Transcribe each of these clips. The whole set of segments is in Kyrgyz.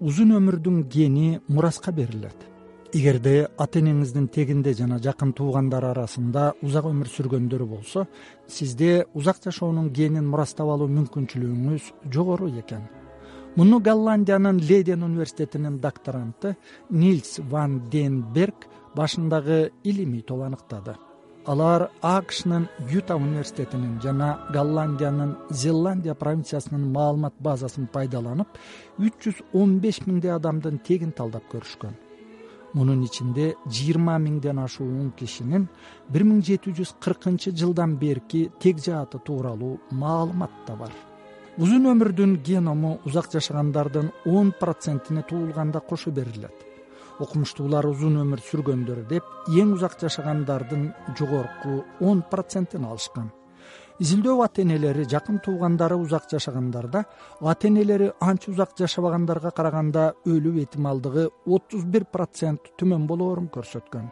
узун өмүрдүн гени мураска берилет. Эгерде ата энеңиздин тегинде жана жакын туугандар арасында узак өмүр сүргөндөр болсо сизде узак жашоонун генин мурастап алуу мүмкүнчүлүгүңүз жогору экен. Муну голландиянын лейден университетинин докторанты нильс ван денберг башындагы илимий топ аныктады алар акшнын юта университетинин жана голландиянын зеландия провинциясынын маалымат базасын пайдаланып үч жүз он беш миңдей адамдын тегин талдап көрүшкөн. Мунун ичинде жыйырма миңден ашуун кишинин бир миң жети жүз кыркынчы жылдан берки тег жааты тууралуу маалымат да бар. Узун өмүрдүн геному узак жашагандардын он процентине туулганда кошо берилет окумуштуулар узун өмүр сүргөндөр деп эң узак жашагандардын жогорку он процентин алышкан. Изилдөө ата энелери жакын туугандары узак жашагандарда ата энелери анча узак жашабагандарга караганда өлүү этималдыгы отуз бир процент төмөн болоорун көрсөткөн.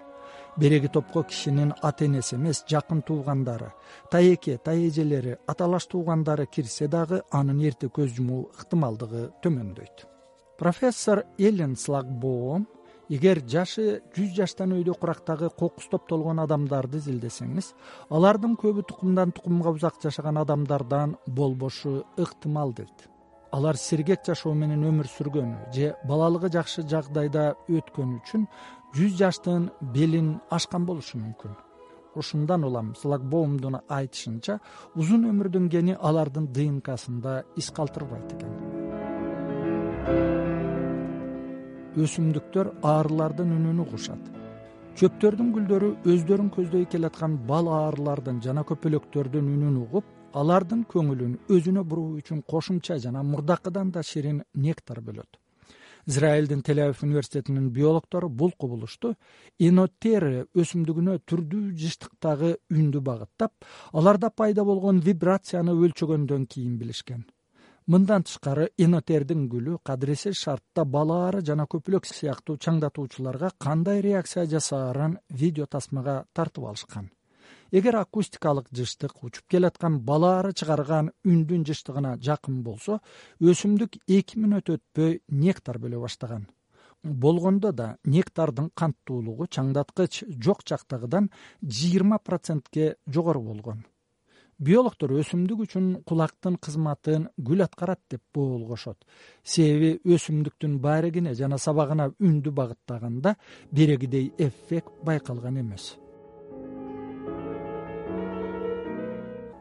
Береги топко кишинин ата энеси эмес жакын туугандары тайэке тайэжелери аталаш туугандары кирсе дагы анын эрте көз жумуу ыктымалдыгы төмөндөйт. Профессор элен слагбоом эгер жашы жүз жаштан өйдө курактагы кокус топтолгон адамдарды изилдесеңиз алардын көбү тукумдан тукумга узак жашаган адамдардан болбошу ыктымал дейт. Алар сергек жашоо менен өмүр сүргөнү же балалыгы жакшы жагдайда өткөнү үчүн жүз жаштын белин ашкан болушу мүмкүн. Ушундан улам слагбоумдун айтышынча узун өмүрдүн гени алардын днксында из калтырбайт экен өсүмдүктөр аарылардын үнүн угушат чөптөрдүн гүлдөрү өздөрүн көздөй келаткан бал аарылардын жана көпөлөктөрдүн үнүн угуп алардын көңүлүн өзүнө буруу үчүн кошумча жана мурдакыдан да ширин нектар бөлөт. Израилдин телавив университетинин биологдору бул кубулушту энотеры өсүмдүгүнө түрдүү жыштыктагы үндү багыттап аларда пайда болгон вибрацияны өлчөгөндөн кийин билишкен мындан тышкары энотердин гүлү кадыресе шартта бал аары жана көпүлөк сыяктуу чаңдатуучуларга кандай реакция жасаарын видео тасмага тартып алышкан. Эгер акустикалык жыштык учуп келаткан бал аары чыгарган үндүн жыштыгына жакын болсо өсүмдүк эки мүнөт өтпөй нектар бөлө баштаган. Болгондо да нектардын канттуулугу чаңдаткыч жок жактагыдан жыйырма процентке жогору болгон биологдор өсүмдүк үчүн кулактын кызматын гүл аткарат деп боолгошот. Себеби өсүмдүктүн бааригине жана сабагына үндү багыттаганда берегидей эффект байкалган эмес.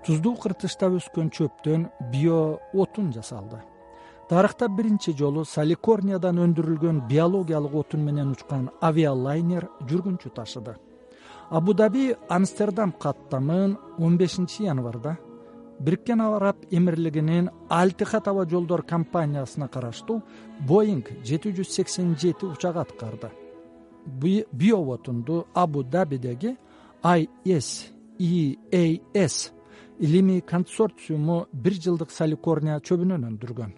Туздуу кыртышта өскөн чөптөн био отун жасалды. Тарыхта биринчи жолу саликорниядан өндүрүлгөн биологиялык отун менен учкан авиалайнер жүргүнчү ташыды абу даби амстердам каттамын он бешинчи январда. Бириккен араб эмирлигинин алтихат аба жолдор компаниясына караштуу боинг жети жүз сексен жети учагы аткарды. Биоотунду абу дабидеги ias eas илимий консорциуму бир жылдык саликорния чөбүнөн өндүргөн.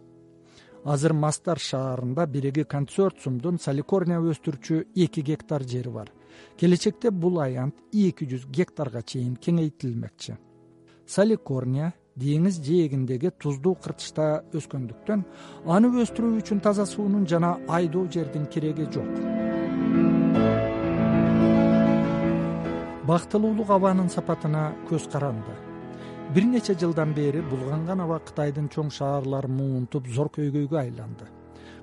Азыр мастар шаарында бириги консорциумдун саликорния өстүрүүчү эки гектар жери бар келечекте бул аянт эки жүз гектарга чейин кеңейтилмекчи. Саликорния деңиз жээгиндеги туздуу кыртышта өскөндүктөн аны өстүрүү үчүн таза суунун жана айдоо жердин кереги жок. Бактылуулук абанын сапатына көз каранды. Бир нече жылдан бери булганган аба кытайдын чоң шаарларын муунтуп зор көйгөйгө айланды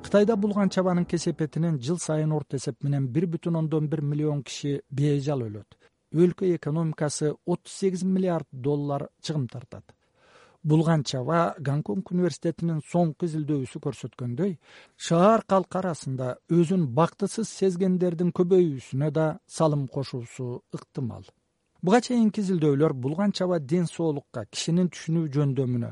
кытайда булган чабанын кесепетинен жыл сайын орто эсеп менен бир бүтүн ондон бир миллион киши бейжал өлөт. Өлкө экономикасы отуз сегиз миллиард доллар чыгым тартат. Булган чаба гонконг университетинин соңку изилдөөсү көрсөткөндөй шаар калкы арасында өзүн бактысыз сезгендердин көбөйүүсүнө да салым кошуусу ыктымал буга чейинки изилдөөлөр булган чаба ден соолукка кишинин түшүнүү жөндөмүнө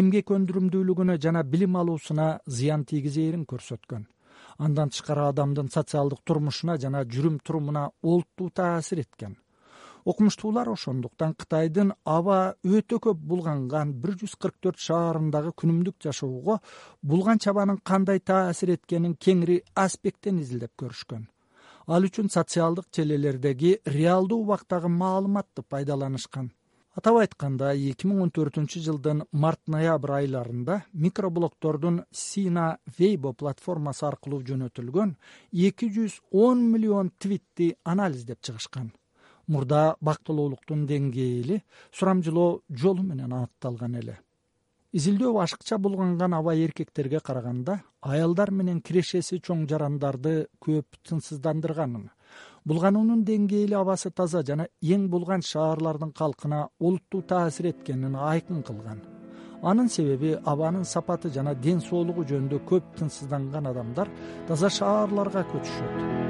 эмгек өндүрүмдүүлүгүнө жана билим алуусуна зыян тийгизээрин көрсөткөн. Андан тышкары адамдын социалдык турмушуна жана жүрүм турумуна олуттуу таасир эткен. Окумуштуулар ошондуктан кытайдын аба өтө көп булганган бир жүз кырк төрт шаарындагы күнүмдүк жашоого булган чабанын кандай таасир эткенин кеңири аспекттен изилдеп көрүшкөн ал үчүн социалдык желелердеги реалдуу убактагы маалыматты пайдаланышкан. Атап айтканда эки миң он төртүнчү жылдын март ноябрь айларында микроблогдордун сина вейбо платформасы аркылуу жөнөтүлгөн эки жүз он миллион твитти анализдеп чыгышкан. Мурда бактылуулуктун деңгээли сурамжылоо жолу менен аныкталган эле изилдөө ашыкча булганган аба эркектерге караганда аялдар менен кирешеси чоң жарандарды көп тынчсыздандырганын булгануунун деңгээли абасы таза жана эң булган шаарлардын калкына олуттуу таасир эткенин айкын кылган. Анын себеби абанын сапаты жана ден соолугу жөнүндө көп тынчсызданган адамдар таза шаарларга көчүшөт